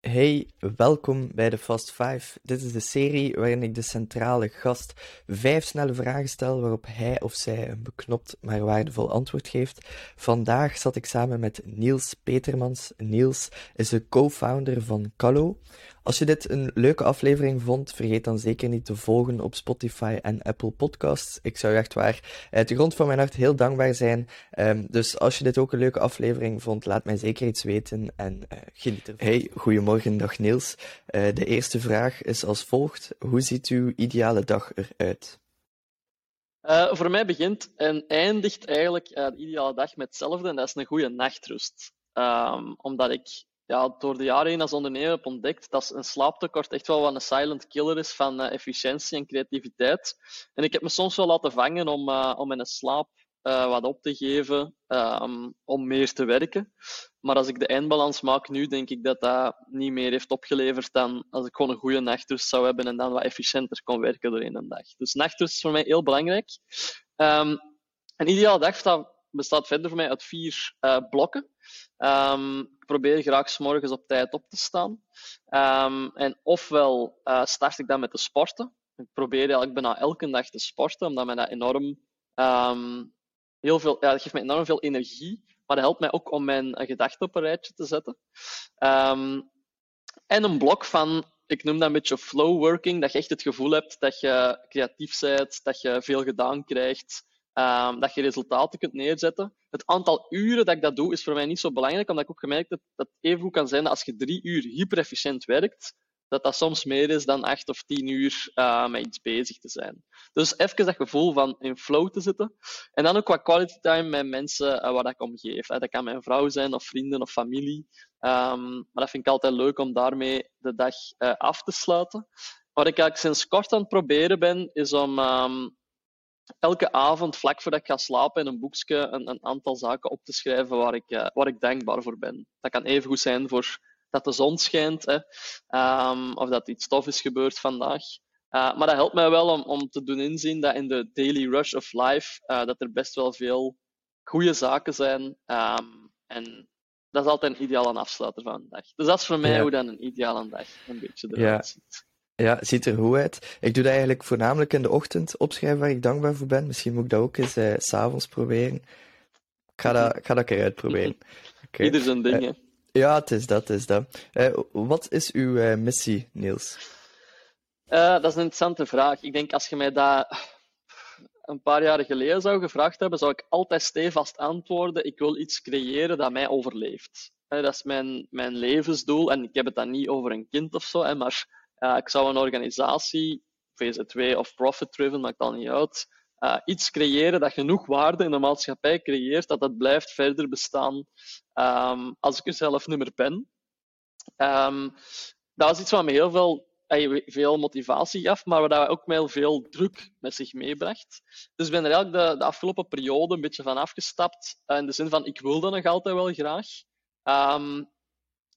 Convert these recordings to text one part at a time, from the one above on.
Hey, welkom bij de Fast 5. Dit is de serie waarin ik de centrale gast vijf snelle vragen stel waarop hij of zij een beknopt maar waardevol antwoord geeft. Vandaag zat ik samen met Niels Petermans. Niels is de co-founder van Callo. Als je dit een leuke aflevering vond, vergeet dan zeker niet te volgen op Spotify en Apple Podcasts. Ik zou echt waar uit de grond van mijn hart heel dankbaar zijn. Um, dus als je dit ook een leuke aflevering vond, laat mij zeker iets weten en uh, geniet ervan. Hey, goedemorgen, dag Niels. Uh, de eerste vraag is als volgt. Hoe ziet uw ideale dag eruit? Uh, voor mij begint en eindigt eigenlijk de ideale dag met hetzelfde en dat is een goede nachtrust. Um, omdat ik ja, door de jaren heen als ondernemer heb ontdekt dat een slaaptekort echt wel wat een silent killer is van uh, efficiëntie en creativiteit. En ik heb me soms wel laten vangen om, uh, om mijn slaap uh, wat op te geven um, om meer te werken. Maar als ik de eindbalans maak nu, denk ik dat dat niet meer heeft opgeleverd dan als ik gewoon een goede nachtrust zou hebben en dan wat efficiënter kon werken doorheen een dag. Dus nachtrust is voor mij heel belangrijk. Um, een ideale dag bestaat verder voor mij uit vier blokken. Um, ik probeer graag s morgens op tijd op te staan. Um, en ofwel uh, start ik dan met te sporten. Ik probeer eigenlijk bijna elke dag te sporten, omdat mij dat enorm heel veel, ja, dat geeft mij enorm veel energie. Maar dat helpt mij ook om mijn gedachten op een rijtje te zetten. en een blok van ik noem dat een beetje flow working, dat je echt het gevoel hebt dat je creatief bent, dat je veel gedaan krijgt, um, dat je resultaten kunt neerzetten. Het aantal uren dat ik dat doe is voor mij niet zo belangrijk, omdat ik ook gemerkt heb dat het even goed kan zijn dat als je drie uur hyper-efficiënt werkt, dat dat soms meer is dan acht of tien uur uh, met iets bezig te zijn. Dus even dat gevoel van in flow te zitten. En dan ook wat quality time met mensen uh, waar ik om geef. Dat kan mijn vrouw zijn, of vrienden, of familie. Um, maar dat vind ik altijd leuk om daarmee de dag uh, af te sluiten. Wat ik eigenlijk sinds kort aan het proberen ben, is om um, elke avond, vlak voordat ik ga slapen, in een boekje een, een aantal zaken op te schrijven waar ik, waar ik dankbaar voor ben. Dat kan even goed zijn voor dat de zon schijnt, hè, um, of dat iets tof is gebeurd vandaag. Uh, maar dat helpt mij wel om, om te doen inzien dat in de daily rush of life, uh, dat er best wel veel goede zaken zijn. Um, en dat is altijd een ideale afsluiter van een dag. Dus dat is voor mij ja. hoe dan een ideale dag een beetje eruit ja. ziet. Ja, ziet er goed uit. Ik doe dat eigenlijk voornamelijk in de ochtend opschrijven waar ik dankbaar voor ben. Misschien moet ik dat ook eens uh, s'avonds proberen. Ik ga dat, ik ga dat eruit proberen. Okay. Ieder zijn ding, Ja, het is dat, het is dat. Uh, wat is uw missie, Niels? dat is een interessante vraag. Ik denk als je mij dat een paar jaar geleden zou gevraagd hebben, zou ik altijd stevast antwoorden: ik wil iets creëren dat mij overleeft. dat is mijn, mijn levensdoel. En ik heb het dan niet over een kind of zo, maar ik zou een organisatie, VZ2 of profit-driven, maakt al niet uit, uh, iets creëren dat genoeg waarde in de maatschappij creëert, dat het blijft verder bestaan um, als ik er zelf niet meer ben. Um, dat is iets wat me heel veel, veel motivatie gaf, maar wat ook heel veel druk met zich meebracht. Dus ik ben er eigenlijk de, de afgelopen periode een beetje van afgestapt, uh, in de zin van ik wil dat nog altijd wel graag. Um,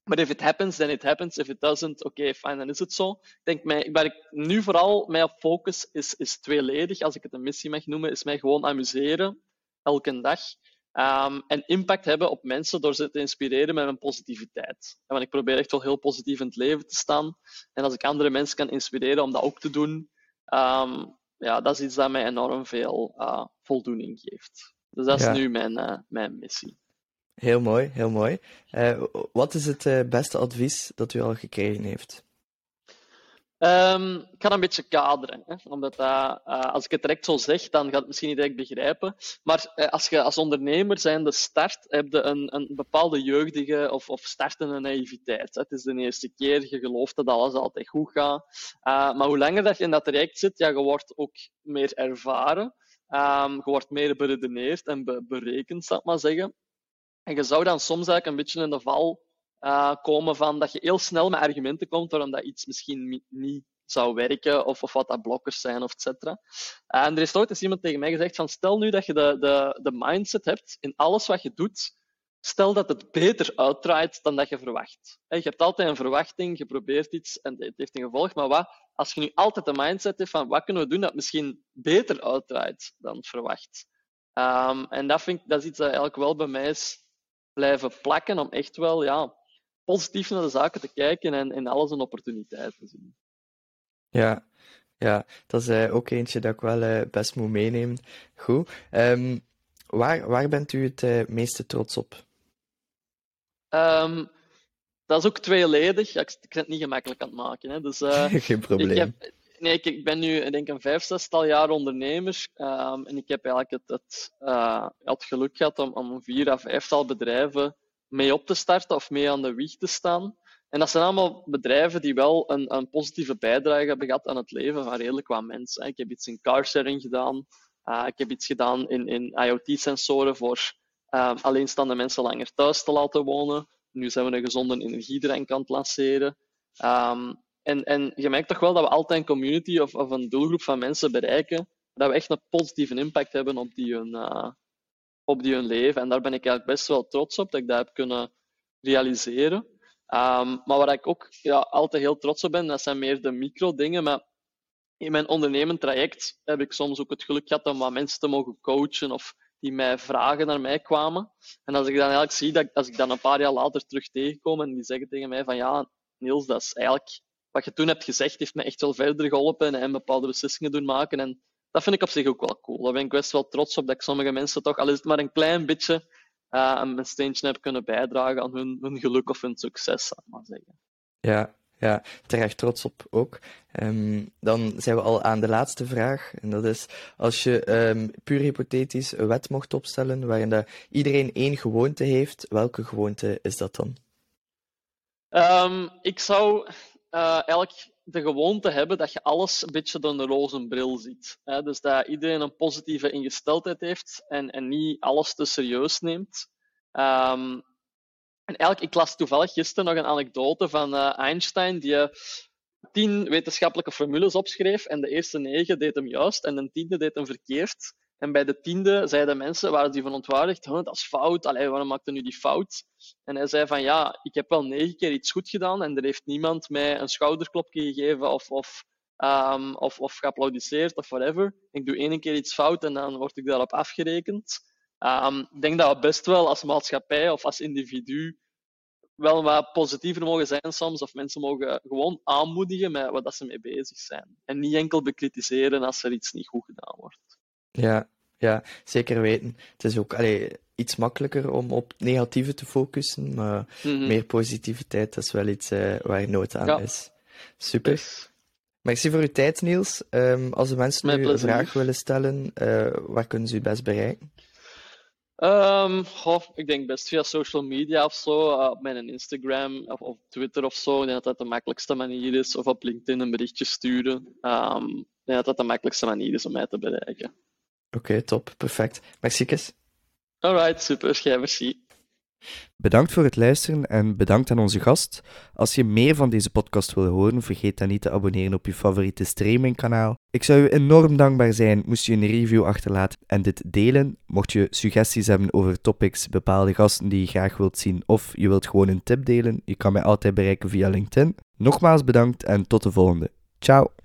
maar if it happens, then it happens. If it doesn't, oké, okay, fine, dan is het zo. Ik denk, mij, waar ik nu vooral mij op focus is, is tweeledig, als ik het een missie mag noemen, is mij gewoon amuseren, elke dag. Um, en impact hebben op mensen door ze te inspireren met mijn positiviteit. En want ik probeer echt wel heel positief in het leven te staan. En als ik andere mensen kan inspireren om dat ook te doen, um, ja, dat is iets dat mij enorm veel uh, voldoening geeft. Dus dat is ja. nu mijn, uh, mijn missie. Heel mooi, heel mooi. Uh, wat is het uh, beste advies dat u al gekregen heeft? Um, ik ga een beetje kaderen. Hè? Omdat uh, als ik het direct zo zeg, dan gaat het misschien niet direct begrijpen. Maar als je als ondernemer zijnde start, heb je een, een bepaalde jeugdige of, of startende naïviteit. Het is de eerste keer, je gelooft dat alles altijd goed gaat. maar hoe langer dat je in dat traject zit, ja, je wordt ook meer ervaren. Um, je wordt meer beredeneerd en be berekend, zal ik maar zeggen. En je zou dan soms eigenlijk een beetje in de val uh, komen van dat je heel snel met argumenten komt waarom dat iets misschien niet zou werken of, of wat dat blokkers zijn of et cetera. Uh, en er is ooit eens iemand tegen mij gezegd van stel nu dat je de, de, de mindset hebt in alles wat je doet, stel dat het beter uitdraait dan dat je verwacht. Je hebt altijd een verwachting, je probeert iets en het heeft een gevolg, maar wat als je nu altijd de mindset hebt van wat kunnen we doen dat misschien beter uitdraait dan verwacht. Um, en dat, vind ik, dat is iets dat eigenlijk wel bij mij is blijven plakken om echt wel ja, positief naar de zaken te kijken en, en alles een opportuniteit te zien. Ja, ja, dat is uh, ook eentje dat ik wel uh, best moet meenemen. Goed. Um, waar, waar bent u het uh, meeste trots op? Um, dat is ook tweeledig. Ja, ik, ik ben het niet gemakkelijk aan het maken. Hè. Dus, Geen probleem. Ik heb, nee, ik, ben nu ik denk een vijf, zestal jaar ondernemer. Um, en ik heb eigenlijk het, het, het geluk gehad om, om vier à vijftal bedrijven mee op te starten of mee aan de wieg te staan. En dat zijn allemaal bedrijven die wel een, een positieve bijdrage hebben gehad aan het leven van redelijk wat mensen. Ik heb iets in carsharing gedaan. Uh, ik heb iets gedaan in, in IoT-sensoren voor uh, alleenstaande mensen langer thuis te laten wonen. Nu zijn we een gezonde energiedrank aan het lanceren. Um, en, en je merkt toch wel dat we altijd een community of, of een doelgroep van mensen bereiken, dat we echt een positieve impact hebben op die hun, uh, op die hun leven. En daar ben ik eigenlijk best wel trots op dat ik dat heb kunnen realiseren. Um, maar waar ik ook ja, altijd heel trots op ben, dat zijn meer de micro-dingen. Maar in mijn ondernemend traject heb ik soms ook het geluk gehad om wat mensen te mogen coachen of die mij vragen naar mij kwamen. En als ik dan eigenlijk zie dat als ik dan een paar jaar later terug tegenkom en die zeggen tegen mij van ja, Niels, dat is eigenlijk wat je toen hebt gezegd, heeft me echt wel verder geholpen en bepaalde beslissingen doen maken. En dat vind ik op zich ook wel cool. Daar ben ik best wel trots op dat ik sommige mensen toch, al is het maar een klein beetje, uh, een steentje heb kunnen bijdragen aan hun, hun geluk of hun succes, zal ik maar zeggen. Ja, ja, terecht trots op ook. Um, dan zijn we al aan de laatste vraag. En dat is, als je um, puur hypothetisch een wet mocht opstellen waarin dat iedereen één gewoonte heeft, welke gewoonte is dat dan? Um, ik zou uh, eigenlijk de gewoonte hebben dat je alles een beetje door een roze bril ziet. Hè? Dus dat iedereen een positieve ingesteldheid heeft en, en niet alles te serieus neemt. Um, en eigenlijk, ik las toevallig gisteren nog een anekdote van uh, Einstein, die uh, tien wetenschappelijke formules opschreef en de eerste negen deed hem juist en de tiende deed hem verkeerd. En bij de tiende zeiden mensen, waren die van ontwaardigd, dat is fout, Allee, waarom maakte nu die fout? En hij zei van, ja, ik heb wel negen keer iets goed gedaan en er heeft niemand mij een schouderklopje gegeven of, of, um, of, of geapplaudisseerd of whatever. Ik doe één keer iets fout en dan word ik daarop afgerekend. Um, ik denk dat we best wel als maatschappij of als individu wel wat positiever mogen zijn soms, of mensen mogen gewoon aanmoedigen met wat ze mee bezig zijn. En niet enkel bekritiseren als er iets niet goed gedaan wordt. Ja, ja zeker weten. Het is ook allee, iets makkelijker om op negatieve te focussen, maar mm-hmm. meer positiviteit dat is wel iets uh, waar nood aan ja. is. Super. Yes. Merci voor uw tijd, Niels. Um, als de mensen nu een vraag willen stellen, uh, waar kunnen ze u best bereiken? Um, goh, ik denk best via social media of zo, uh, op mijn Instagram of op Twitter of zo. Ik denk dat dat de makkelijkste manier is. Of op LinkedIn een berichtje sturen. Um, ik denk dat dat de makkelijkste manier is om mij te bereiken. Oké, okay, top. Perfect. Merci, Kes. Alright, super. Jij merci. Bedankt voor het luisteren en bedankt aan onze gast. Als je meer van deze podcast wil horen, vergeet dan niet te abonneren op je favoriete streamingkanaal. Ik zou je enorm dankbaar zijn moest je een review achterlaten en dit delen. Mocht je suggesties hebben over topics, bepaalde gasten die je graag wilt zien of je wilt gewoon een tip delen, je kan mij altijd bereiken via LinkedIn. Nogmaals bedankt en tot de volgende. Ciao!